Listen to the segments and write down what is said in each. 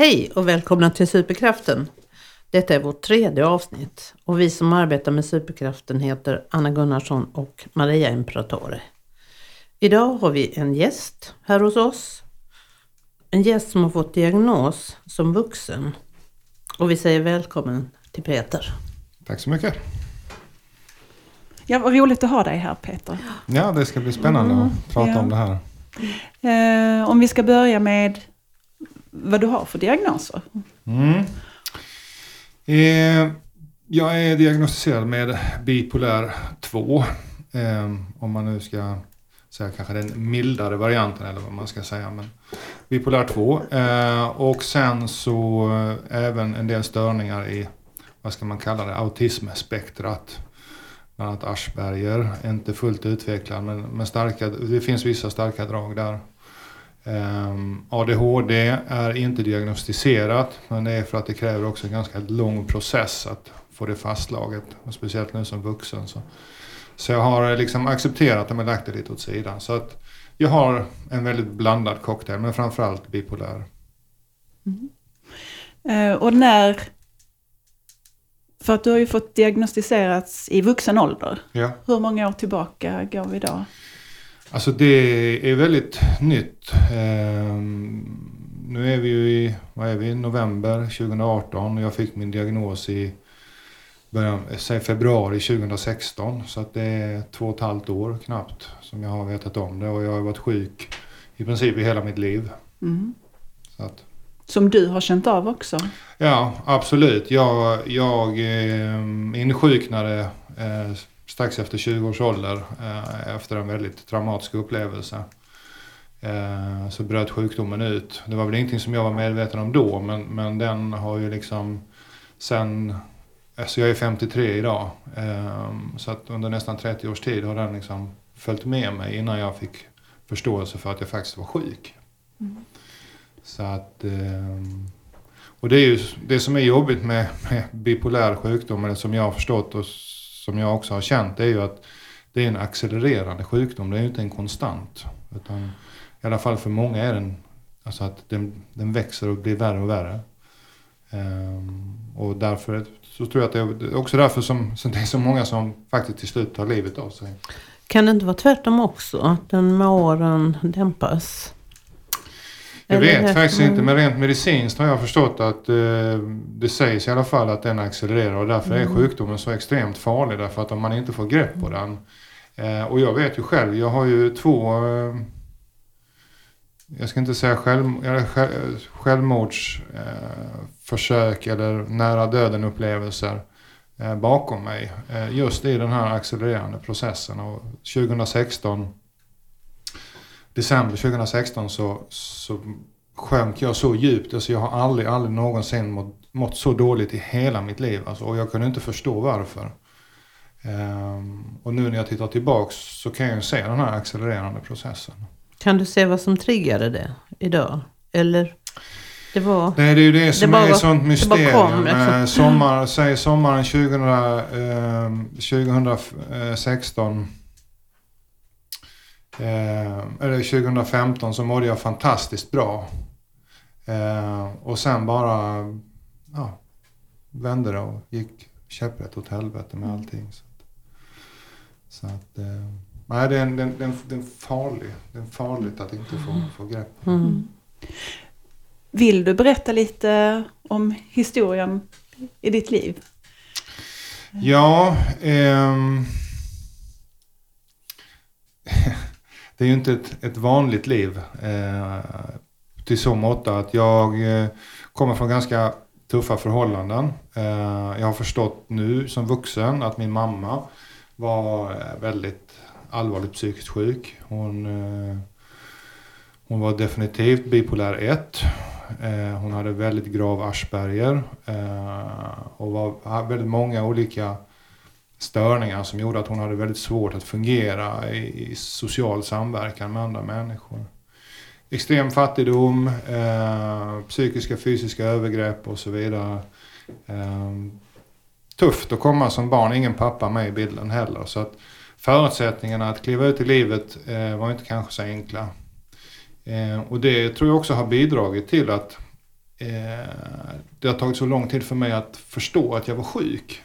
Hej och välkomna till Superkraften. Detta är vårt tredje avsnitt och vi som arbetar med Superkraften heter Anna Gunnarsson och Maria Imperatore. Idag har vi en gäst här hos oss. En gäst som har fått diagnos som vuxen. Och vi säger välkommen till Peter. Tack så mycket. Ja, vad roligt att ha dig här Peter. Ja, det ska bli spännande Mm, att prata ja. om det här. Eh, om vi ska börja med vad du har för diagnoser. Mm. Eh, jag är diagnostiserad med bipolär 2. Eh, om man nu ska säga kanske den mildare varianten eller vad man ska säga. Men bipolär 2. Eh, och sen så eh, även en del störningar i, vad ska man kalla det, autismspektrat. Bland annat Asperger, inte fullt utvecklad men, men starka, det finns vissa starka drag där. Um, ADHD är inte diagnostiserat men det är för att det kräver också en ganska lång process att få det fastslaget. Och speciellt nu som vuxen. Så, så jag har liksom accepterat det men lagt det lite åt sidan. Så att jag har en väldigt blandad cocktail men framförallt bipolär. Eh, och när... För att du har ju fått diagnostiserats i vuxen ålder. Ja. Hur många år tillbaka går vi då? Alltså det är väldigt nytt. Ehm, nu är vi ju i, vad är vi, november 2018 och jag fick min diagnos i början, säg februari 2016. Så att det är två och ett halvt år knappt som jag har vetat om det och jag har varit sjuk i princip i hela mitt liv. Mm. Så att, Som du har känt av också. ja, absolut. Jag, jag eh, insjuknade eh, strax efter 20 års ålder eh, efter en väldigt traumatisk upplevelse. Eh, så bröt sjukdomen ut. Det var väl ingenting som jag var medveten om då men, men den har ju liksom sen, alltså jag är 53 idag. Eh, så att under nästan 30 års tid har den liksom följt med mig innan jag fick förståelse för att jag faktiskt var sjuk. Så att, och det är ju det som är jobbigt med, med bipolär sjukdom, eller som jag har förstått och som jag också har känt, det är ju att det är en accelererande sjukdom. Det är ju inte en konstant. Utan i alla fall för många är den, alltså att den, den växer och blir värre och värre. Um, och därför så tror jag att det är det är också därför som, som det är så många som faktiskt till slut tar livet av sig. Kan det inte vara tvärtom också? Att den med åren dämpas? Jag Eller- vet faktiskt Mm. inte, men rent medicinskt har jag förstått att eh, det sägs i alla fall att den accelererar och därför är Mm. sjukdomen så extremt farlig därför att om man inte får grepp på den. Eh, och jag vet ju själv, jag har ju två, eh, jag ska inte säga själv, eller själv, självmordsförsök eh, eller nära döden upplevelser eh, bakom mig. Eh, just i den här accelererande processen. Och 2016 december 2016 så, så sjönk jag så djupt. Alltså jag har aldrig, aldrig någonsin mått, mått så dåligt i hela mitt liv. Alltså, och jag kunde inte förstå varför. Ehm, och nu när jag tittar tillbaks så kan jag ju se den här accelererande processen. Kan du se vad som triggade det idag? Eller? Det var... Nej, det är ju det som bara- är sånt mysterium. kom, Eh, sommar, säg sommaren 2000, eh, 2016 eh, eller 2015 så mådde jag fantastiskt bra. Eh, och sen bara ja, vände det och gick käpprätt åt helvete med allting. Så att, så att eh, nej, det är, en, det, är en, det, är farlig. Det är farligt att inte få, få grepp. Mm. Vill du berätta lite om historien i ditt liv? Ja, ehm, det är ju inte ett, ett vanligt liv. Eh, till så mått att jag eh, kommer från ganska tuffa förhållanden. Eh, jag har förstått nu som vuxen att min mamma var eh, väldigt allvarligt psykiskt sjuk. Hon, eh, hon var definitivt bipolär 1. Eh, hon hade väldigt grav Asperger eh, och var, hade väldigt många olika störningar som gjorde att hon hade väldigt svårt att fungera i, i social samverkan med andra människor. Extrem fattigdom, eh, psykiska fysiska övergrepp och så vidare. Eh, tufft att komma som barn, ingen pappa med i bilden heller. Så att förutsättningarna att kliva ut i livet eh, var inte kanske så enkla. Eh, och det tror jag också har bidragit till att eh, det har tagit så lång tid för mig att förstå att jag var sjuk.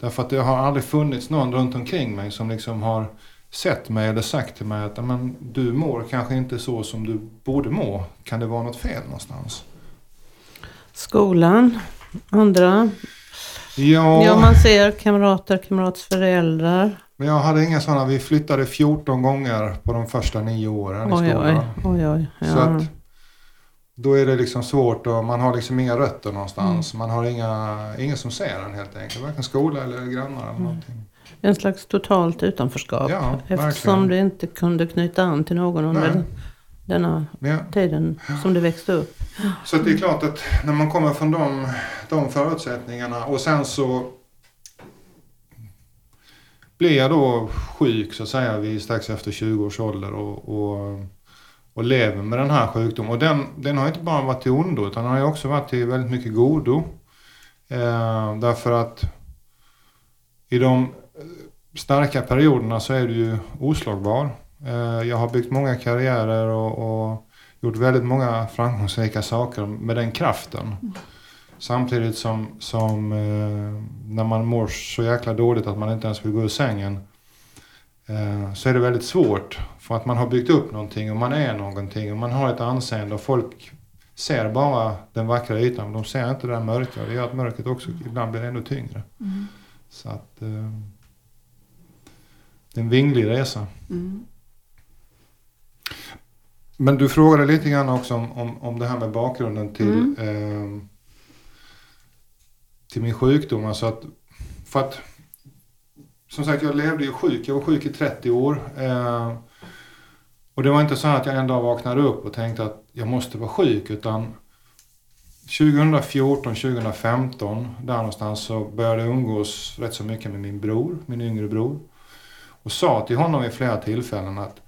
Därför att det har aldrig funnits någon runt omkring mig som liksom har sett mig eller sagt till mig att men, du mår kanske inte så som du borde må. Kan det vara något fel någonstans? Skolan, andra. Ja, Ja, man ser kamrater, kamraters föräldrar. men jag hade inga sådana. Vi flyttade 14 gånger på de första nio åren i Oj, oj, skolan. oj, oj. Så Ja. att då är det liksom svårt och man har liksom inga rötter någonstans. Man har inga, ingen som ser en helt enkelt. Varken skola eller grannar eller någonting. En slags totalt utanförskap. Ja, eftersom verkligen. du inte kunde knyta an till någon under Nej. denna Ja. tiden som du växte upp. Så det är klart att när man kommer från de, de förutsättningarna och sen så blir jag då sjuk så att säga vid strax efter 20 års ålder och, och, och lever med den här sjukdomen. Och den, den har inte bara varit till ondo utan den har också varit till väldigt mycket godo. Eh, därför att i de starka perioderna så är du ju oslagbar. Eh, jag har byggt många karriärer och, och gjort väldigt många framgångsrika saker med den kraften. Samtidigt som, som eh, när man mår så jäkla dåligt att man inte ens vill gå ur sängen så är det väldigt svårt. För att man har byggt upp någonting och man är någonting och man har ett anseende och folk ser bara den vackra ytan men de ser inte det där mörka och det gör att mörkret också ibland blir ännu tyngre. Mm. Så att eh, det är en vinglig resa. Mm. Men du frågade lite grann också om, om, om det här med bakgrunden till, Mm. eh, till min sjukdom. Alltså att, för att, som sagt, jag levde ju sjuk. Jag var sjuk i 30 år. Eh, och det var inte så att jag en dag vaknade upp och tänkte att jag måste vara sjuk. Utan 2014, 2015, där någonstans så började jag umgås rätt så mycket med min bror, min yngre bror. Och sa till honom vid flera tillfällen att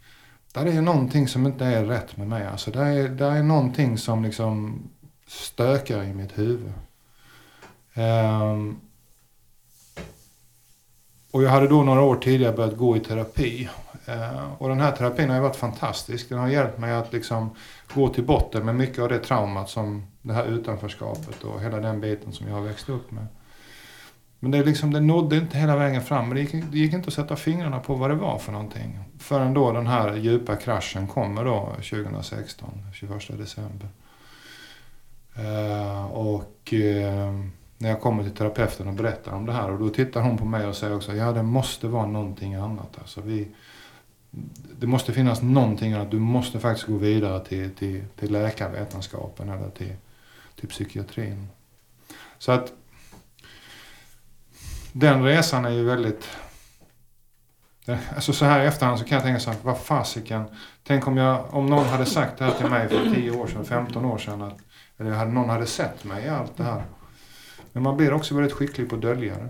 där är någonting som inte är rätt med mig. Alltså där är, där är någonting som liksom stökar i mitt huvud. Ehm, och jag hade då några år tidigare börjat gå i terapi. Eh, och den här terapin har ju varit fantastisk. Den har hjälpt mig att liksom gå till botten med mycket av det traumat som det här utanförskapet och hela den biten som jag har växt upp med. Men det, liksom, det nådde inte hela vägen fram. Men det gick, det gick inte att sätta fingrarna på vad det var för någonting. Förrän då den här djupa kraschen kommer då 2016, 21 december. Uh, och Uh, när jag kommer till terapeuten och berättar om det här och då tittar hon på mig och säger också ja det måste vara någonting annat. Alltså, vi, det måste finnas någonting annat. Du måste faktiskt gå vidare till, till, till läkarvetenskapen eller till, till psykiatrin. Så att den resan är ju väldigt... Alltså så här i efterhand så kan jag tänka så här, vad fasiken. Tänk om, jag, om någon hade sagt det här till mig för 10 år sedan, 15 år sedan. Att, eller hade, någon hade sett mig i allt det här. Men man blir också väldigt skicklig på att dölja det.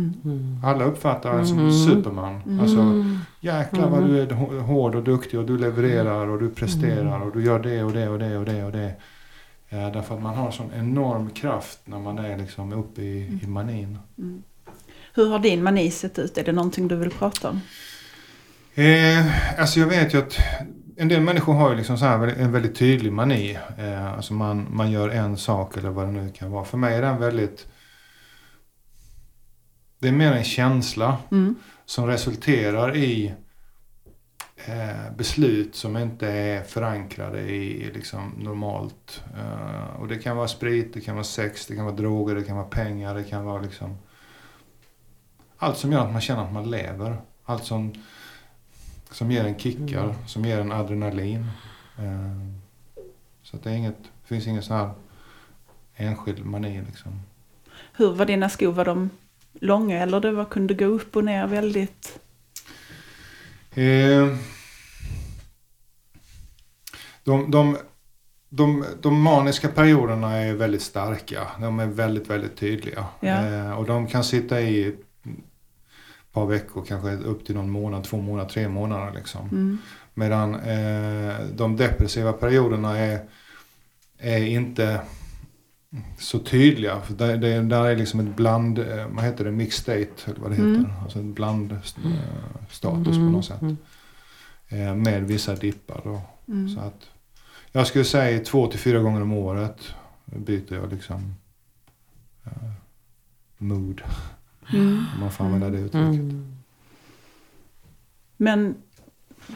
Mm. Mm. Alla uppfattar en som Mm. Superman. Alltså, Mm. jäklar vad du är hå- hård och duktig och du levererar och du presterar och du gör det och det och det och det och det. Ja, därför att man har sån enorm kraft när man är liksom uppe i, i manin. Mm. Hur har din mani sett ut? Är det någonting du vill prata om? Eh, alltså jag vet ju att en del människor har ju liksom så här en väldigt tydlig mani. Eh, alltså man, man gör en sak eller vad det nu kan vara. För mig är den väldigt... Det är mer en känsla Mm. som resulterar i eh, beslut som inte är förankrade i liksom, normalt. Eh, och det kan vara sprit, det kan vara sex, det kan vara droger, det kan vara pengar, det kan vara liksom... Allt som gör att man känner att man lever. Allt som, som ger en kickar, Mm. som ger en adrenalin. Eh, så att det är inget, det finns ingen sån här enskild mani liksom. Hur var dina skor? Var de långa eller det var, kunde gå upp och ner väldigt? Eh, de, de, de, de maniska perioderna är väldigt starka. De är väldigt, väldigt tydliga. Ja. Eh, och de kan sitta i par veckor, kanske upp till någon månad, två månader, tre månader. Liksom. Mm. Medan eh, de depressiva perioderna är, är inte så tydliga. För där, det, där är liksom ett bland, eh, vad heter det, mixed state, eller vad det heter. Mm. Alltså en bland eh, status på något sätt. Mm. Eh, med vissa dippar då. Mm. Så att Jag skulle säga två till fyra gånger om året byter jag liksom uh, mood. Mm. Om man får använda det uttrycket. Mm. Men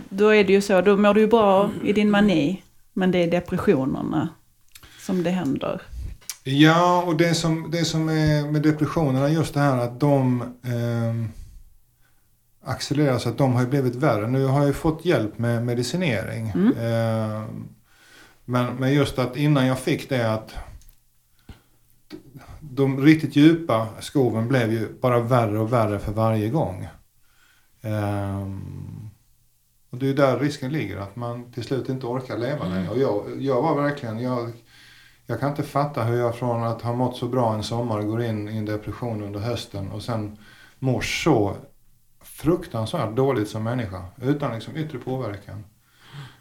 då är det ju så, då mår du ju bra i din mani. Men det är depressionerna som det händer. Ja, och det som, det som är med depressionerna just det här att de eh, accelererar så att de har ju blivit värre. Nu har jag ju fått hjälp med medicinering. Mm. Eh, men, men just att innan jag fick det att de riktigt djupa skoven blev ju bara värre och värre för varje gång. Um, och det är där risken ligger, att man till slut inte orkar leva Mm. längre. Och jag, jag var verkligen, jag, jag kan inte fatta hur jag från att ha mått så bra en sommar går in i en depression under hösten och sen mår så fruktansvärt dåligt som människa utan liksom yttre påverkan.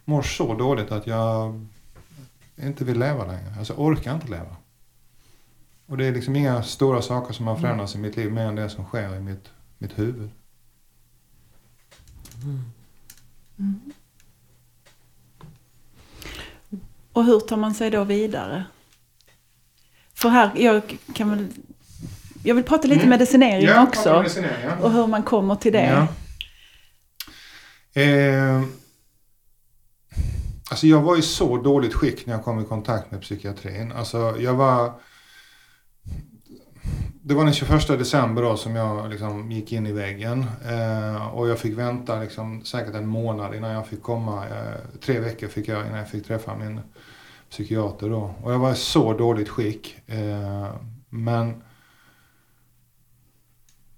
Mår så dåligt att jag inte vill leva längre. Alltså orkar inte leva. Och det är liksom inga stora saker som har förändrats i mitt liv mer än det som sker i mitt, mitt huvud. Och hur tar man sig då vidare? För här, jag kan väl... Jag vill prata lite Mm. medicinering Ja, också. medicinering, ja. Och hur man kommer till det. Ja. Eh, alltså jag var i så dåligt skick när jag kom i kontakt med psykiatrin. Alltså jag var... Det var den 21 december då som jag liksom gick in i väggen. Eh, och jag fick vänta liksom säkert en månad innan jag fick komma. Eh, tre veckor fick jag innan jag fick träffa min psykiater då. Och jag var i så dåligt skick. Eh, men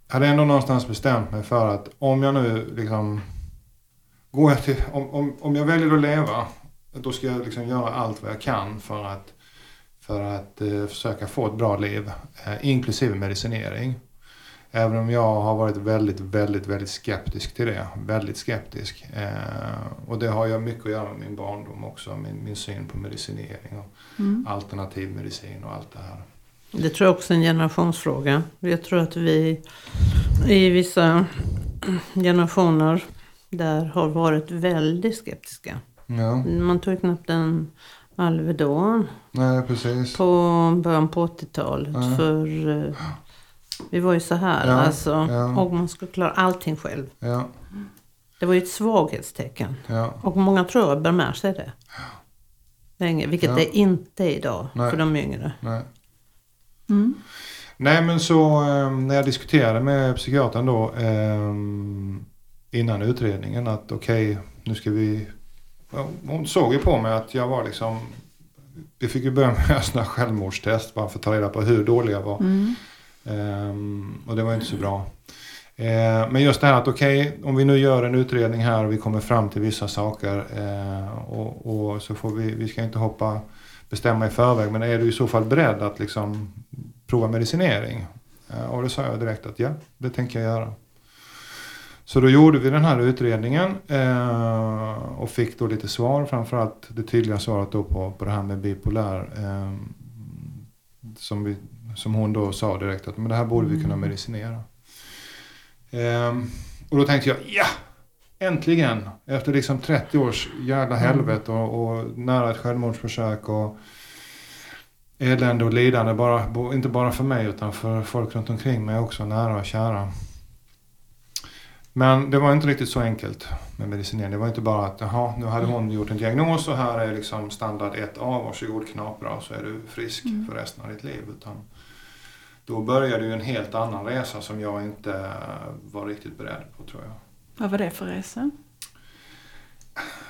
jag hade ändå någonstans bestämt mig för att om jag nu liksom går jag till, om, om, om jag väljer att leva då ska jag liksom göra allt vad jag kan för att, för att eh, försöka få ett bra liv, eh, inklusive medicinering. Även om jag har varit väldigt, väldigt, väldigt skeptisk till det. Väldigt skeptisk. Eh, och det har ju mycket att göra med min barndom också, min, min syn på medicinering och Mm. alternativ medicin och allt det här. Det tror jag också är en generationsfråga. Jag tror att vi i vissa generationer där har varit väldigt skeptiska. Ja, Man tog knappt en Alvedon nej precis. på början på 80-talet. Ja. För eh, vi var ju så här Ja, alltså. ja. Och man skulle klara allting själv. Ja, Det var ju ett svaghetstecken. ja. Och många tror jag bär med sig det. Länge, vilket Ja. det inte är idag Nej. för de yngre. Nej. Mm. Nej men så eh, när jag diskuterade med psykiatern då eh, innan utredningen att okej nu ska vi Hon såg ju på mig att jag var liksom Vi fick ju börja med här självmordstest bara för att ta reda på hur dålig jag var. Mm. Ehm, och det var inte så bra. Eh, men just det här att okej, om vi nu gör en utredning här och vi kommer fram till vissa saker eh, och, och så får vi, vi ska inte hoppa, bestämma i förväg, men är du i så fall beredd att liksom prova medicinering? Eh, och då sa jag direkt att ja, det tänker jag göra. Så då gjorde vi den här utredningen eh, och fick då lite svar, framförallt det tydliga svaret då på, på det här med bipolär. Eh, som, vi, som hon då sa direkt att men det här borde vi kunna medicinera. Ehm, och då tänkte jag, ja! Äntligen! Efter liksom 30 års jävla helvete och, och nära ett självmordsförsök och elände och lidande, bara, inte bara för mig utan för folk runt omkring mig också, nära och kära. Men det var inte riktigt så enkelt med medicinering. Det var inte bara att jaha, nu hade hon gjort en diagnos och här är liksom standard 1A, varsågod knapra och så är du frisk Mm. för resten av ditt liv. Utan då började ju en helt annan resa som jag inte var riktigt beredd på tror jag. Vad var det för resa?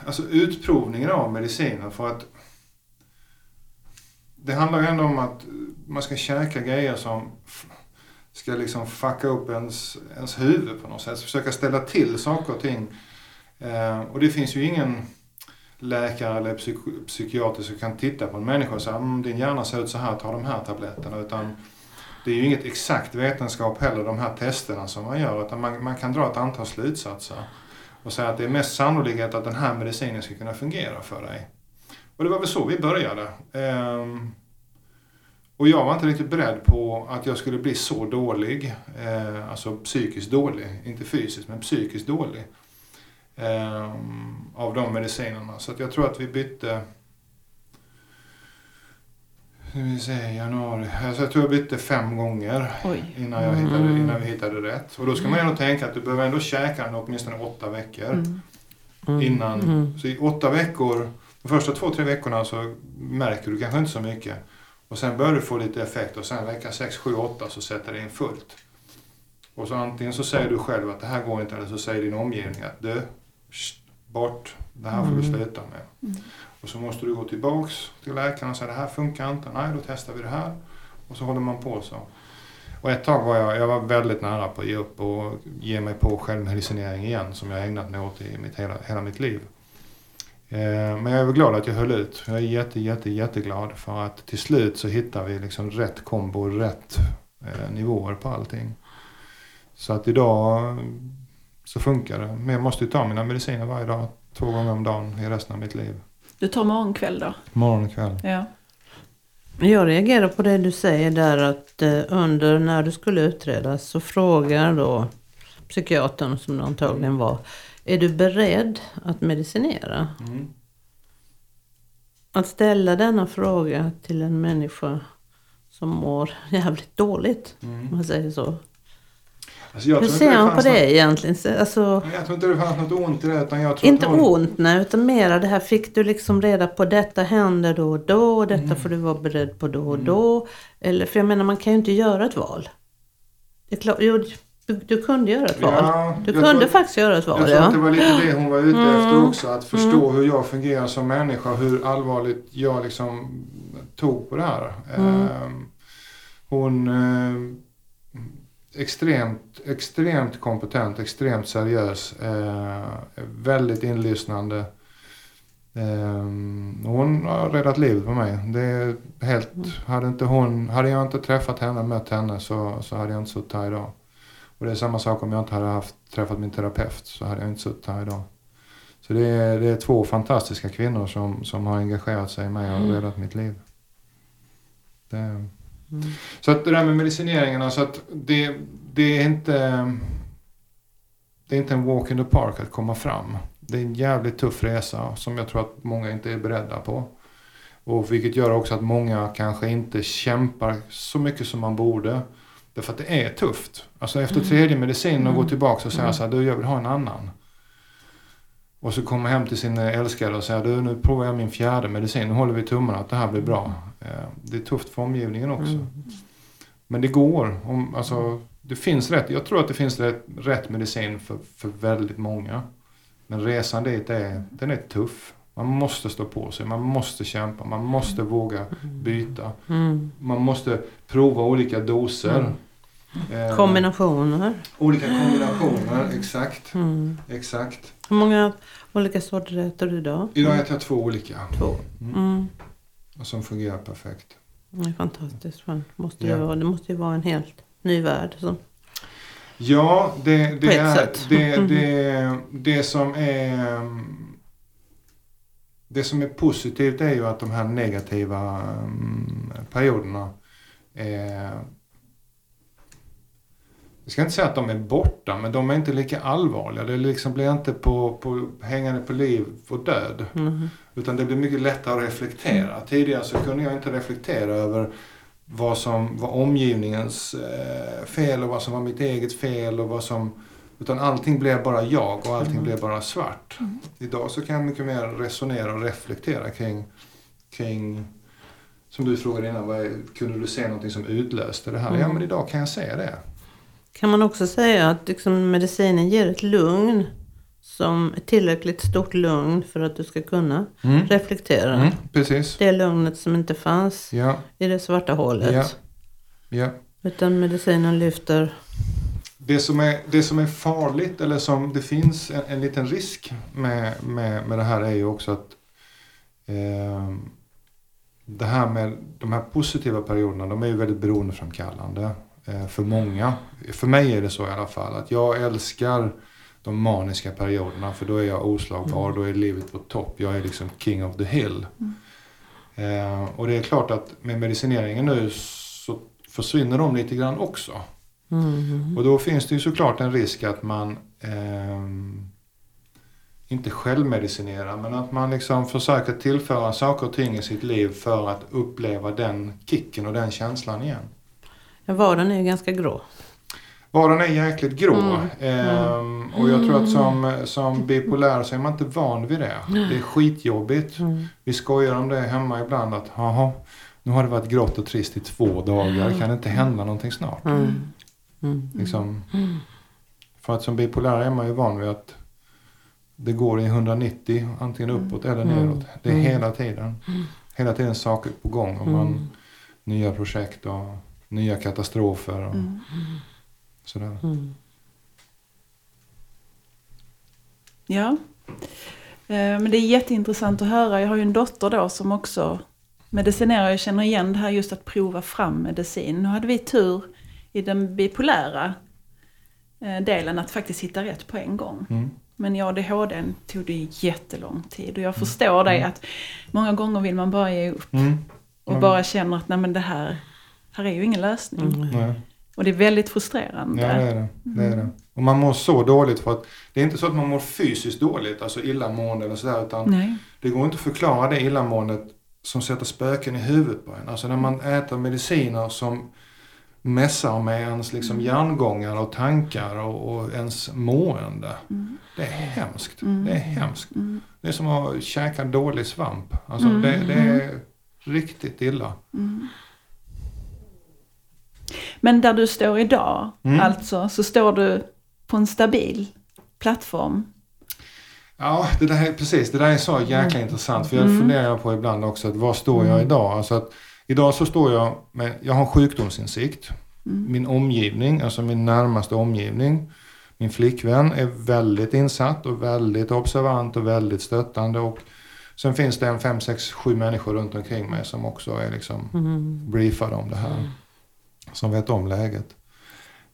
Alltså utprovningen av mediciner för att det handlar ju ändå om att man ska käka grejer som ska liksom fucka upp ens, ens huvud på något sätt. Försöka ställa till saker och ting. Eh, och det finns ju ingen läkare eller psyk- psykiater som kan titta på en människa och säga mm, din hjärna ser ut så här, ta de här tabletterna. Utan det är ju inget exakt vetenskap heller, de här testerna som man gör. Utan man, man kan dra ett antal slutsatser och säga att det är mest sannolikt att den här medicinen ska kunna fungera för dig. Och det var väl så vi började. Eh, och jag var inte riktigt beredd på att jag skulle bli så dålig, eh, alltså psykiskt dålig, inte fysiskt men psykiskt dålig. ehm, av de medicinerna. Så jag tror att vi bytte vi se, januari. Alltså jag tror jag bytte fem gånger Oj. innan, jag hittade, innan vi hittade rätt. Och då ska man ändå tänka att du behöver ändå käka den åtminstone åtta veckor Mm. Mm. innan. Mm. Så i åtta veckor, de första två, tre veckorna så märker du kanske inte så mycket. Och sen börjar du få lite effekt och sen vecka 6, 7, 8 så sätter det in fullt. Och så antingen så säger du själv att det här går inte eller så säger din omgivning att du, sh, bort, det här får du Mm. sluta med. Mm. Och så måste du gå tillbaks till läkaren och säga det här funkar inte, nej då testar vi det här. Och så håller man på så. Och ett tag var jag, jag var väldigt nära på att ge upp och ge mig på självmedicinering igen som jag ägnat mig åt i mitt, hela, hela mitt liv. Eh, men jag är väl glad att jag höll ut. Jag är jätte, jätte, jätteglad för att till slut så hittar vi liksom rätt kombo, rätt eh, nivåer på allting. Så att idag så funkar det. Men jag måste ju ta mina mediciner varje dag, två gånger om dagen i resten av mitt liv. Du tar morgonkväll då? Morgon och kväll. Ja. Jag reagerar på det du säger där att eh, under när du skulle utredas så frågar då psykiatern som det antagligen var. Är du beredd att medicinera? Mm. Att ställa denna fråga till en människa som mår jävligt dåligt. Om Mm. man säger så. Alltså Hur ser han på det egentligen? Så- Alltså, jag tror inte det fanns något ont i det. Utan jag tror inte hon, ont nej, utan mera det här fick du liksom reda på detta händer då och då. Och detta Mm. får du vara beredd på då och Mm. då. Eller, för jag menar man kan ju inte göra ett val. Det är klart, jo, du, du kunde göra ett val. Ja, Du kunde tror, faktiskt göra ett val Jag tror att det ja. var lite det hon var ute Mm. efter också. Att förstå Mm. hur jag fungerar som människa. Hur allvarligt jag liksom tog på det här. Mm. Ehm, Hon eh, extremt, extremt kompetent, extremt seriös. eh, väldigt inlyssnande. Ehm, hon har räddat livet på mig. Det är helt, hade, inte hon, hade jag inte träffat henne, mött henne så, så hade jag inte suttit här idag. Och det är samma sak om jag inte hade haft, träffat min terapeut så hade jag inte suttit här idag. Så det är, det är två fantastiska kvinnor som, som har engagerat sig i mig och Mm. räddat mitt liv. Det, Mm. så att det där med medicineringen, alltså att det, det är inte det är inte en walk in the park att komma fram. Det är en jävligt tuff resa som jag tror att många inte är beredda på. Och vilket gör också att många kanske inte kämpar så mycket som man borde. Därför att det är tufft. Alltså efter Mm. tredje medicin och gå Mm. tillbaka och säga Mm. så här, du jag vill ha en annan. Och så kommer hem till sin älskade och säger, du nu provar jag min fjärde medicin, nu håller vi tummarna att det här blir bra. Eh, Det är tufft för omgivningen också. Mm. Men det går. Om, alltså, det finns rätt, jag tror att det finns rätt, rätt medicin för, för väldigt många. Men resan dit är, den är tuff. Man måste stå på sig, man måste kämpa, man måste våga byta. Mm. Man måste prova olika doser. Eh, Kombinationer. olika kombinationer, exakt. Mm. Exakt. Hur många olika sorter äter du idag? Idag äter jag två olika. Två. Mm. Mm. Som fungerar perfekt. Det är fantastiskt. Det måste, Ja. vara, det måste ju vara en helt ny värld. Som, Ja, det, det är det, Mm. det, det som är det som är positivt är ju att de här negativa mm, perioderna är jag ska inte säga att de är borta, men de är inte lika allvarliga. Det liksom blir inte på, på hängande på liv och död. mm. Utan det blir mycket lättare att reflektera. Tidigare så kunde jag inte reflektera över vad som var omgivningens eh, fel och vad som var mitt eget fel. Och vad som, utan allting blev bara jag och allting Mm. blev bara svart. Idag så kan jag mycket mer resonera och reflektera kring, kring som du frågade innan, vad är, kunde du se någonting som utlöste det här? Ja Mm. men idag kan jag se det. Kan man också säga att liksom medicinen ger ett lugn som är tillräckligt stort lugn för att du ska kunna reflektera. Mm, precis. Det lugnet som inte fanns Ja, i det svarta hålet. Ja. ja. Utan medicinen lyfter. Det som, är, det som är farligt, eller som det finns en, en liten risk med, med, med det här är ju också att eh, det här med de här positiva perioderna, de är ju väldigt beroendeframkallande för många. För mig är det så i alla fall, att jag älskar de maniska perioderna för då är jag oslagbar, då är livet på topp. Jag är liksom king of the hill. Eh, och det är klart att med medicineringen nu så försvinner de lite grann också. Mm. Och då finns det ju såklart en risk att man ehm, inte självmedicinera, men att man liksom försöker tillföra saker och ting i sitt liv för att uppleva den kicken och den känslan igen. Ja, vardagen är ju ganska grå. Vardagen är jäkligt grå. Mm. Ehm, och jag tror att som, som bipolär så är man inte van vid det. Det är skitjobbigt. Mm. Vi skojar om det hemma ibland att jaha, nu har det varit grått och trist i två dagar. Kan det inte hända någonting snart? Mm. Mm. Liksom, för att som bipolär är man ju van vid att det går i 190 antingen uppåt eller Mm. neråt. Det är Mm. hela tiden. Hela tiden saker på gång. Och man, Mm. Nya projekt och nya katastrofer och Mm. sådär. Mm. Ja. Eh, Men det är jätteintressant att höra. Jag har ju en dotter då som också medicinerar. Jag känner igen det här just att prova fram medicin. Nu hade vi tur i den bipolära eh, delen att faktiskt hitta rätt på en gång. Mm. Men i ADHD tog det jättelång tid. Och jag förstår dig att många gånger vill man bara ge upp. Mm. Och Mm. bara känner att nej men det här, här är ju ingen lösning. Mm. Och det är väldigt frustrerande. Ja, det är det. det, är det. Och man mår så dåligt för att det är inte så att man mår fysiskt dåligt, alltså illamående eller sådär, utan Nej. det går inte att förklara det illamåendet som sätter spöken i huvudet på en. Alltså när man äter mediciner som mässar med ens liksom hjärngångar och tankar och, och ens mående. Mm. Det är hemskt. Mm. Det är hemskt. Mm. Det är som att käka dålig svamp. Alltså Mm. det, det är riktigt illa. Mm. Men där du står idag, Mm. alltså, så står du på en stabil plattform. Ja, det där är, precis. Det där är så jäkla intressant. För jag Mm. funderar på ibland också, att var står jag Mm. idag? Alltså att, idag så står jag med, jag har sjukdomsinsikt. Mm. Min omgivning, alltså min närmaste omgivning, min flickvän är väldigt insatt och väldigt observant och väldigt stöttande. Och sen finns det en fem, sex, sju människor runt omkring mig som också är liksom Mm. briefade om det här. Som vet om läget.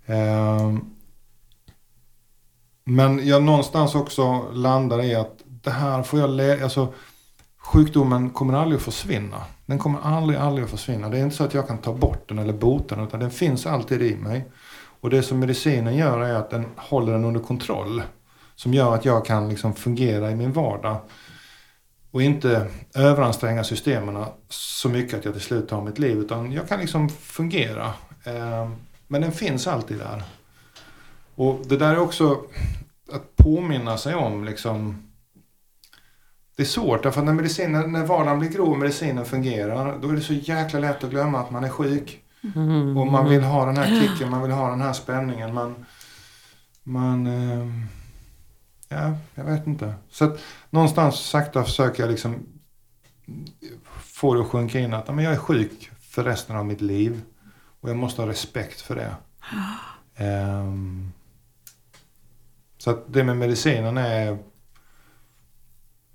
Ehm, men jag någonstans också landar i att det här får jag lä- alltså sjukdomen kommer aldrig att försvinna. Den kommer aldrig, aldrig att försvinna. Det är inte så att jag kan ta bort den eller bota den utan den finns alltid i mig. Och det som medicinen gör är att den håller den under kontroll. Som gör att jag kan liksom fungera i min vardag. Och inte överanstränga systemen så mycket att jag till slut tar mitt liv. Utan jag kan liksom fungera. Eh, Men den finns alltid där. Och det där är också att påminna sig om liksom det är svårt därför att när, medicinen, när vardagen blir grå och medicinen fungerar då är det så jäkla lätt att glömma att man är sjuk. Mm. Och man vill ha den här kicken, man vill ha den här spänningen. Man, man eh, ja, jag vet inte. Så att någonstans sakta försöker jag liksom få det att sjunka in att men jag är sjuk för resten av mitt liv. Och jag måste ha respekt för det. Ehm, så att det med medicinen är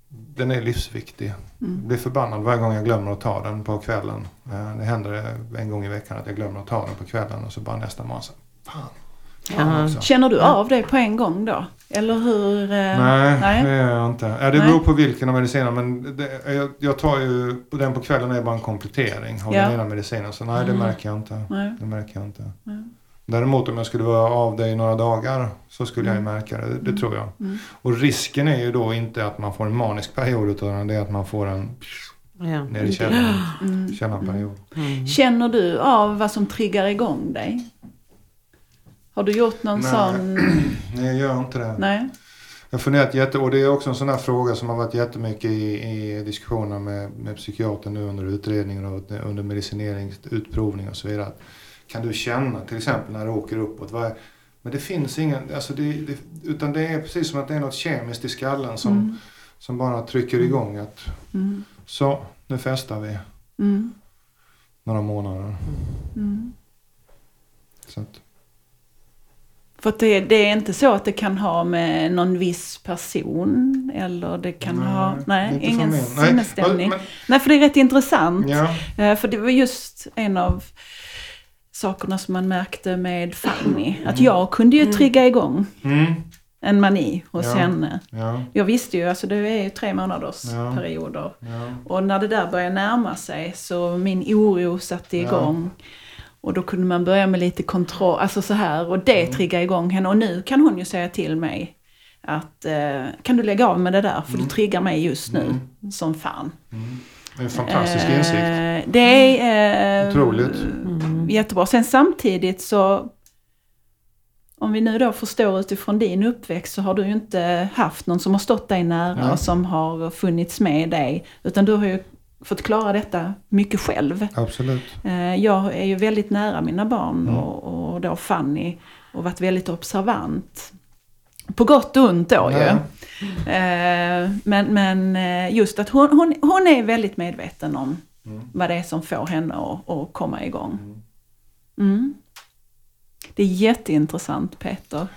den är livsviktig. Mm. Jag blir förbannad varje gång jag glömmer att ta den på kvällen. Eh, Det händer en gång i veckan att jag glömmer att ta den på kvällen och så bara nästa morgon så fan. Ja. Känner du av det på en gång då? Eller hur? eh, Nej, nej. det gör jag inte. Ja, det Nej. beror på vilken av medicinerna men det, jag, jag tar ju, den på kvällen är bara en komplettering av Ja. den ena medicinen. Så nej, det Mm. märker jag inte. Nej. Det märker jag inte. Nej. Däremot om jag skulle vara av det i några dagar så skulle jag ju märka det. Det tror jag. Mm. Och risken är ju då inte att man får en manisk period utan det är att man får en Ja. ner i källaren, Mm. källarperiod. Mm. Känner du av vad som triggar igång dig? Har du gjort någon Nej. sån... Nej, jag gör inte det. Nej. Jag funderat jätte, och det är också en sån här fråga som har varit jättemycket i, i diskussioner med, med psykiatern nu under utredningen och under medicinering, utprovning och så vidare. Kan du känna till exempel när det åker uppåt? Vad är, men det finns ingen, alltså det, det, utan det är precis som att det är något kemiskt i skallen som, Mm. som bara trycker igång att Mm. så, nu festar vi Mm. några månader. Mm. Så att, För det, det är inte så att det kan ha med någon viss person eller det kan ha... Nej, inte från ingen. Nej, sinnesstämning. men- Nej, för det är rätt intressant. Ja, Eh, För det var just en av sakerna som man märkte med Fanny. Att jag kunde ju trigga igång mm, en mani hos Ja. henne. ja, Jag visste ju, alltså det är ju tre månaders Ja. perioder. ja. Och när det där började närma sig så min oro satte Ja. Och då kunde man börja med lite kontroll, alltså så här. Och det Mm. triggade igång henne. Och nu kan hon ju säga till mig att eh, kan du lägga av med det där för Mm. du triggar mig just nu Mm. som fan. Mm. Det är en fantastisk Eh, insikt. Det är eh, Otroligt. Mm. jättebra. Sen samtidigt så om vi nu då förstår utifrån din uppväxt så har du ju inte haft någon som har stått dig nära Nej. och som har funnits med dig. Utan du har ju fått klara detta mycket själv. Absolut. Eh, Jag är ju väldigt nära mina barn Mm. och, och då Fanny och varit väldigt observant. På gott och ont då ju. Eh, Men, men eh, just att hon, hon, hon är väldigt medveten om Mm. vad det är som får henne att, att komma igång. Mm. Mm. Det är jätteintressant Peter.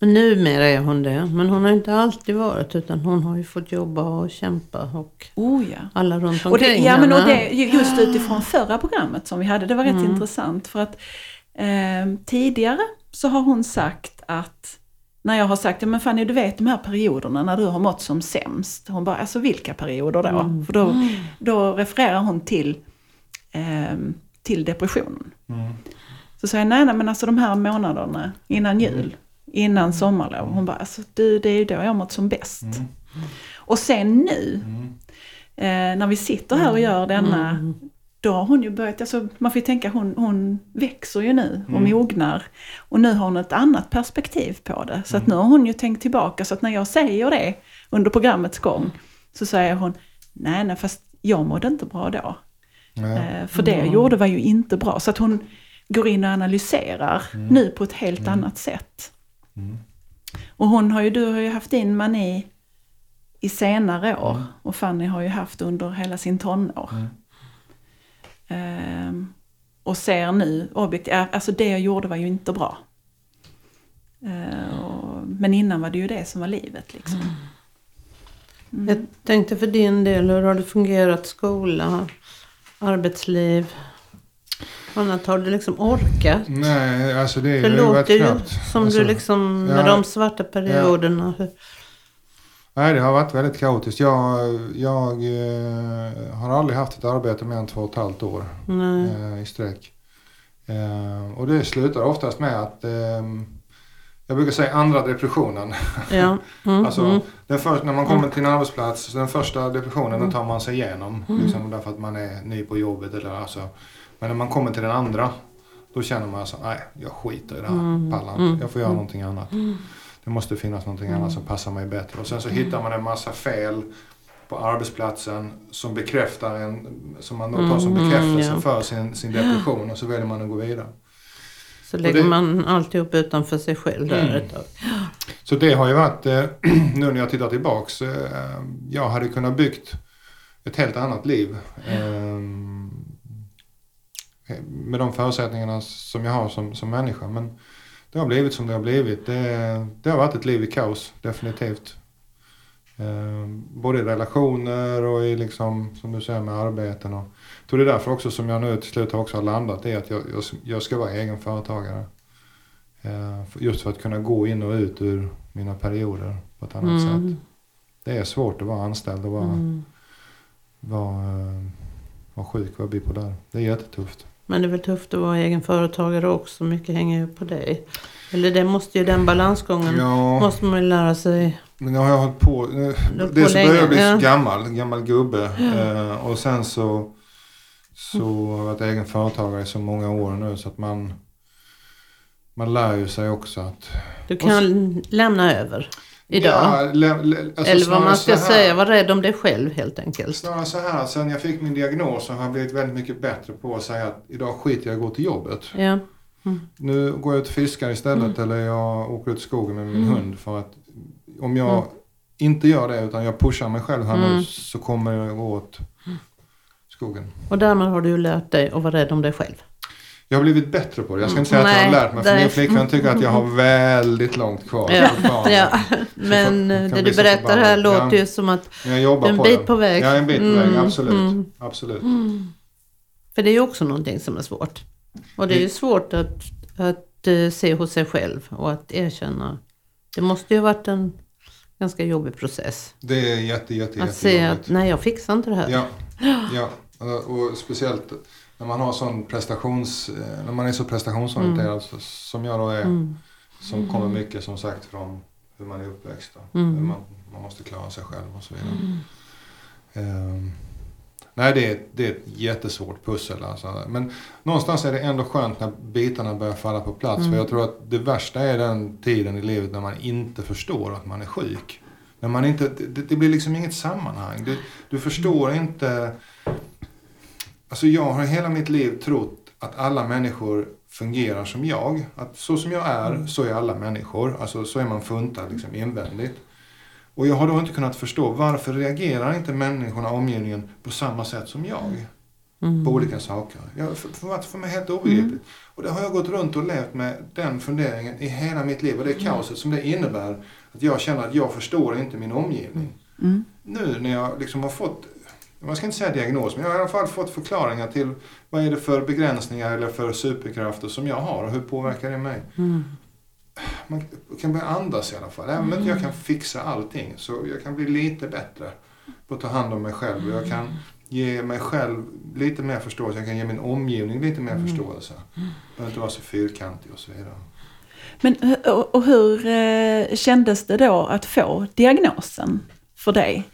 Men numera är hon det. Men hon har inte alltid varit utan hon har ju fått jobba och kämpa och Oh ja. alla runt Och det, omkring ja, men och det, just utifrån förra programmet som vi hade, det var rätt Mm. intressant. För att eh, tidigare så har hon sagt att, när jag har sagt, ja men Fanny du vet de här perioderna när du har mått som sämst. Hon bara, alltså vilka perioder då? Mm. För då, då refererar hon till, eh, till depressionen. Mm. Så säger jag, nej nej men alltså de här månaderna innan jul, innan sommarlov. Hon bara, alltså du det är ju då jag mått som bäst. Mm. Och sen nu, Mm. eh, när vi sitter här och gör denna, Mm. då har hon ju börjat, alltså, man får ju tänka hon, hon växer ju nu och Mm. mognar. Och nu har hon ett annat perspektiv på det. Så att Mm. nu har hon ju tänkt tillbaka, så att när jag säger det under programmets gång, så säger hon, nej nej fast jag mådde inte bra då. Eh, för det jag gjorde var ju inte bra. Så att hon går in och analyserar Mm. nu på ett helt annat sätt. Mm. Och hon har ju, du har ju haft din mani i senare år. Mm. Och Fanny har ju haft under hela sin tonår. Mm. Ehm, och ser nu objektivt, alltså det jag gjorde var ju inte bra. Ehm, och, men innan var det ju det som var livet liksom. Mm. Jag tänkte för din del, hur har det fungerat skola, arbetsliv? Annat har du liksom orkat? Nej, alltså det är Det ju låter rätt ju knappt. som alltså, du liksom, ja. med de svarta perioderna. hur- Nej, det har varit väldigt kaotiskt. Jag, jag eh, har aldrig haft ett arbete mer än två och ett halvt år eh, i sträck. Eh, och det slutar oftast med att eh, jag brukar säga andra depressionen. Ja. Mm, Alltså, mm. den för, när man kommer till en arbetsplats, den första depressionen den tar man sig igenom. Mm. Liksom, därför att man är ny på jobbet. Eller, alltså. Men när man kommer till den andra, då känner man så nej jag skiter i det här. Mm. Pallar inte. Mm. Jag får göra Mm. någonting annat. Mm. Det måste finnas någonting Mm. annat som passar mig bättre. Och sen så hittar man en massa fel på arbetsplatsen som bekräftar en, som man då tar som Mm, bekräftelse ja. för sin, sin depression och så väljer man att gå vidare. Så lägger det- man alltihop utanför sig själv där Mm. ett tag. Så det har ju varit, eh, nu när jag tittar tillbaks, eh, jag hade kunnat byggt ett helt annat liv. Med de förutsättningarna som jag har som, som människa. Men det har blivit som det har blivit. Det, det har varit ett liv i kaos, definitivt. Eh, både i relationer och i liksom, som du säger med arbeten. Och, jag tror det är därför också som jag nu till slut också har landat i att jag, jag, jag ska vara egen företagare. Eh, just för att kunna gå in och ut ur mina perioder på ett annat sätt. Mm. Det är svårt att vara anställd och vara, Mm. vara, eh, vara sjuk och vara bipolär. Det är jättetufft. Men det är väl tufft att vara egen företagare också. Mycket hänger ju på dig. Eller det måste ju den balansgången Ja, måste man ju lära sig. men nu har jag hållit på. Nu, dels så börjar jag bli ja. gammal, gammal gubbe. Eh, och sen så, så har jag varit egen företagare i så många år nu så att man, man lär ju sig också att Du kan lämna över idag. Ja, alltså Eller vad man ska säga, var rädd om dig själv helt enkelt. Snarare så här, sen jag fick min diagnos så har jag blivit väldigt mycket bättre på att säga att idag skiter jag i att gå till jobbet. Ja. Nu går jag ut och fiskar istället eller jag åker ut i skogen med min Mm. hund för att om jag Mm. inte gör det utan jag pushar mig själv här Mm. nu så kommer jag gå åt skogen. Och därmed har du lärt dig att vara rädd om dig själv. Jag har blivit bättre på det. Jag ska inte säga att jag har Nej, lärt mig för nej. min flickvän tycker att jag har väldigt långt kvar. Ja, ja. Men eh, det du berättar här låter ju som att jag jobbar en på bit det. på väg. Ja, en bit på väg. Mm, Absolut. mm. Absolut. För det är ju också någonting som är svårt. Och det är ju svårt att, att eh, se hos sig själv och att erkänna. Det måste ju ha varit en ganska jobbig process. Det är jätte, jätte, Att se att nej, jag fixar inte det här. Ja, ja. Och speciellt när man har sån prestations... eh, När man är så prestationsorienterad så- som jag då är. Mm. Som kommer mycket som sagt från hur man är uppväxt. Mm. Man, man måste klara sig själv och så vidare. Ehm, nej, det är, det är ett jättesvårt pussel. Alltså. Men någonstans är det ändå skönt när bitarna börjar falla på plats. Mm. För jag tror att det värsta är den tiden i livet när man inte förstår att man är sjuk. När man inte, det, det blir liksom inget sammanhang. Du, du förstår inte... Alltså jag har hela mitt liv trott att alla människor fungerar som jag. Att så som jag är, så är alla människor. Alltså så är man funtad liksom invändigt. Och jag har då inte kunnat förstå varför reagerar inte människorna, omgivningen, på samma sätt som jag? Mm. På olika saker. Jag, för, för, för mig helt obegripligt. Och det har jag gått runt och levt med den funderingen i hela mitt liv. Och det kaoset som det innebär. Att jag känner att jag förstår inte min omgivning. Mm. Nu när jag liksom har fått, man ska inte säga diagnos, men jag har i alla fall fått förklaringar till vad är det för begränsningar eller för superkrafter som jag har och hur påverkar det mig? Mm. Man kan börja andas i alla fall. Även om inte jag kan fixa allting så jag kan bli lite bättre på att ta hand om mig själv. Och jag kan ge mig själv lite mer förståelse. Jag kan ge min omgivning lite mer förståelse. Jag behöver inte vara så fyrkantig och så vidare. Men och hur eh, kändes det då att få diagnosen för dig?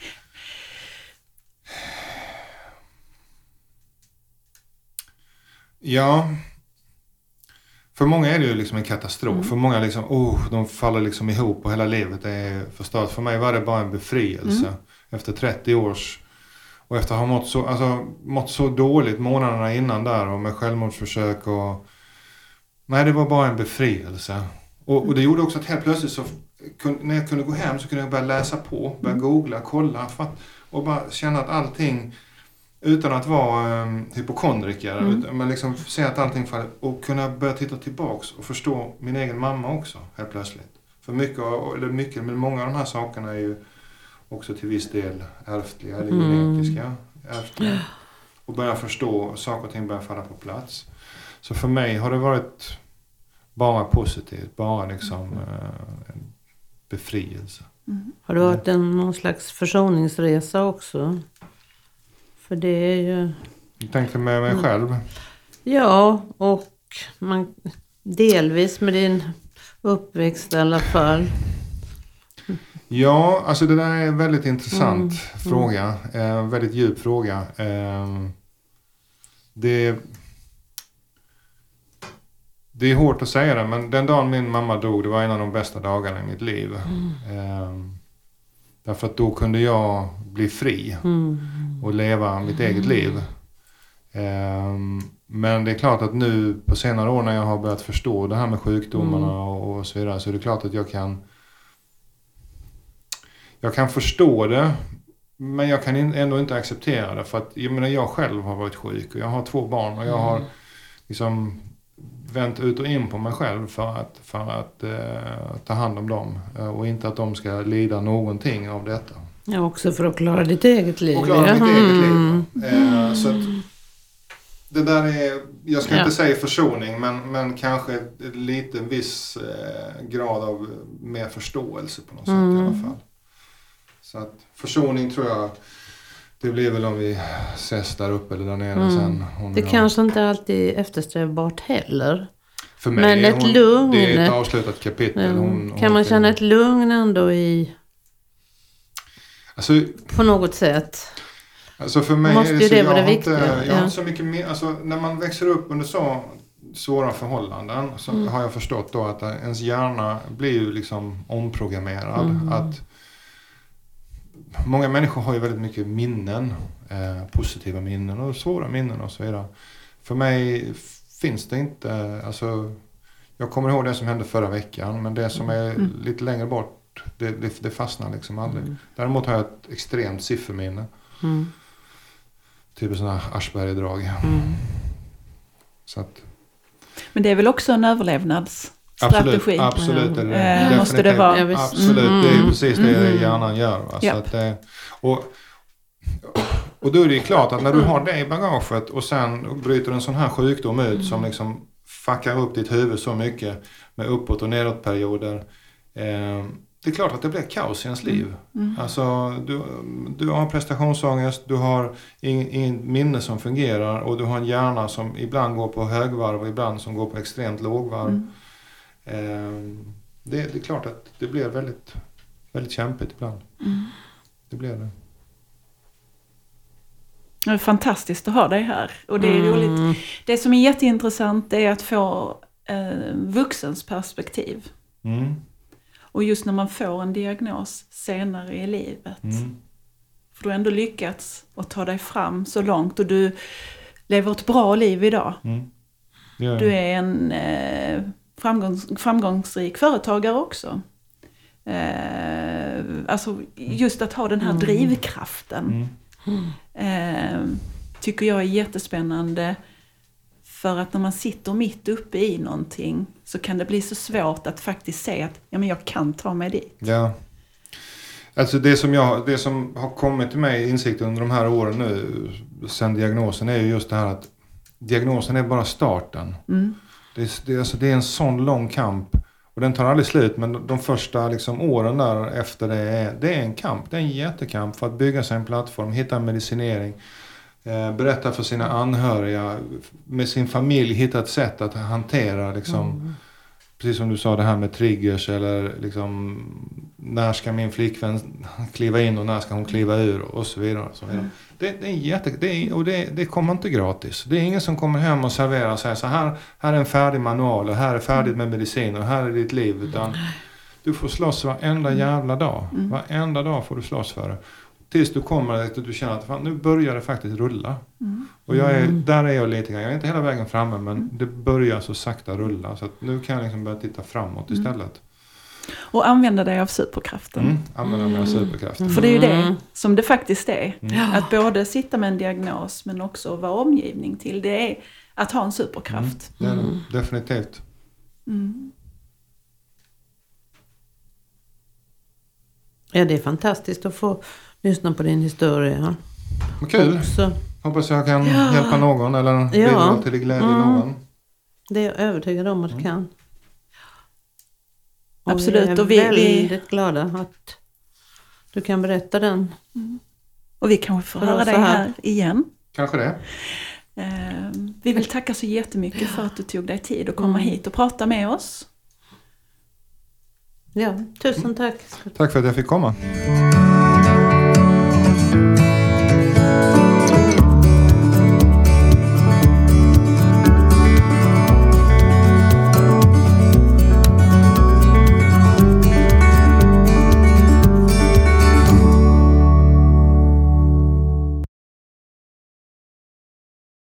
Ja. För många är det ju liksom en katastrof. Mm. För många liksom, oh, de faller liksom ihop och hela livet är förstört. För mig var det bara en befrielse. Mm. Efter 30 års och efter att ha mått så, alltså, mått så dåligt månaderna innan där och med självmordsförsök och... Nej, det var bara en befrielse. Och, och det gjorde också att helt plötsligt så när jag kunde gå hem så kunde jag börja läsa på, börja googla, kolla för att, och bara känna att allting utan att vara um, hypokondriker, Mm. utan, men liksom se att allting faller och kunna börja titta tillbaks och förstå min egen mamma också helt plötsligt. För mycket, eller mycket, men många av de här sakerna är ju också till viss del ärftliga eller Mm. genetiska. Ärftliga. Och börja förstå, saker och ting börjar falla på plats. Så för mig har det varit bara positivt, bara liksom eh, en befrielse. Mm. Har det varit en, någon slags försoningsresa också? För det är ju... Jag tänkte med mig Mm. själv. Ja, och man, delvis med din uppväxt i alla fall. Ja, alltså det där är en väldigt intressant Mm, fråga. En väldigt djup fråga. Eh, det, det är hårt att säga det, men den dagen min mamma dog, det var en av de bästa dagarna i mitt liv. Eh, därför att då kunde jag bli fri Mm. och leva mitt eget liv. Ehm, men det är klart att nu på senare år när jag har börjat förstå det här med sjukdomarna Mm. och, och så vidare så är det klart att jag kan jag kan förstå det men jag kan in- ändå inte acceptera det för att jag menar jag själv har varit sjuk och jag har två barn och jag har liksom vänt ut och in på mig själv för att, för att eh, ta hand om dem eh, och inte att de ska lida någonting av detta. Ja, också för att klara ditt eget liv. Och klara ja. mitt eget liv. Mm. Eh, så att det där är, jag ska Ja. inte säga försoning, men, men kanske lite viss eh, grad av mer förståelse på något sätt i Mm. alla fall. Så att försoning tror jag, det blir väl om vi ses där uppe eller där nere Mm. sen. Det kanske inte alltid är eftersträvbart heller. För mig men är ett hon, lugn. Det är ett avslutat kapitel. Ja. Hon, hon kan man känna ett lugn ändå i, Alltså, på något sätt? Alltså för mig Måste är ju det så, det jag vara har det inte, viktiga, jag har inte så mycket mer, alltså när man växer upp under så svåra förhållanden så Mm. har jag förstått då att ens hjärna blir ju liksom omprogrammerad. Mm. Att många människor har ju väldigt mycket minnen, eh, positiva minnen och svåra minnen och så vidare. För mig finns det inte, alltså jag kommer ihåg det som hände förra veckan men det som är Mm. lite längre bort det, det, det fastnar liksom aldrig. Mm. Däremot har jag ett extremt sifferminne. Mm. Typ sån här Aschberg-drag. Mm. Så att, Men det är väl också en överlevnadsstrategi? Absolut, absolut det det. Eh, måste det vara. Ja. Absolut, det är Mm. precis det Mm. hjärnan gör. va. Japp. att, och, och då är det ju klart att när du har det i bagaget och sen bryter en sån här sjukdom ut som liksom fuckar upp ditt huvud så mycket med uppåt och nedåtperioder. Eh, det är klart att det blir kaos i ens liv. Mm. Alltså, du, du har prestationsångest, du har ing- inget minne som fungerar och du har en hjärna som ibland går på högvarv och ibland som går på extremt lågvarv. Mm. Ehm, det, det är klart att det blir väldigt, väldigt kämpigt ibland. Det blir det. Det är fantastiskt att ha dig här. Och det är Mm. roligt. Det som är jätteintressant är att få eh, vuxens perspektiv. Mm. Och just när man får en diagnos senare i livet. Mm. För du har ändå lyckats att ta dig fram så långt och du lever ett bra liv idag. Mm. Det gör Du är en eh, framgångs, framgångsrik företagare också. Eh, alltså just att ha den här drivkraften. Mm. Eh, tycker jag är jättespännande. För att när man sitter mitt uppe i någonting så kan det bli så svårt att faktiskt se att ja, men jag kan ta mig dit. Ja. Alltså det som, jag, det som har kommit till mig insikt under de här åren nu, sen diagnosen, är ju just det här att diagnosen är bara starten. Mm. Det är, det, är, alltså, det är en sån lång kamp. Och den tar aldrig slut, men de första liksom, åren där efter det är, det är en kamp. Det är en jättekamp för att bygga sig en plattform, hitta en medicinering. Eh, berätta för sina anhöriga, med sin familj, hitta ett sätt att hantera liksom, Precis som du sa det här med triggers eller liksom när ska min flickvän kliva in och när ska hon kliva ur och så vidare. Och så vidare. Det, det är jätte, det är, och det, det kommer inte gratis. Det är ingen som kommer hem och serverar och säger så här, här är en färdig manual och här är färdigt med medicin och här är ditt liv. Utan du får slåss varenda jävla dag. Varenda dag får du slåss för det. Tills du kommer att du känner att fan, nu börjar det faktiskt rulla. Och jag är, där är jag lite grann. Jag är inte hela vägen framme men det börjar så sakta rulla. Så att nu kan jag liksom börja titta framåt istället. Och använda dig av superkraften. Mm. Använda mina superkrafter. För det är ju det Mm. som det faktiskt är. Mm. Att både sitta med en diagnos men också vara omgivning till. Det är att ha en superkraft. Det är det. Definitivt. Mm. Ja, det är fantastiskt att få lyssna på din historia. Men kul. Också. Hoppas jag kan Ja. hjälpa någon eller bidra till glädje Mm. någon. Det är jag övertygad om att du kan. Och Absolut, Vi är och vi- vi- väldigt glada att du kan berätta den. Och vi kanske får För höra dig här. här igen. Kanske det. Eh, vi vill tacka så jättemycket för att du tog dig tid att komma hit och prata med oss. Ja, tusen tack. Tack för att jag fick komma.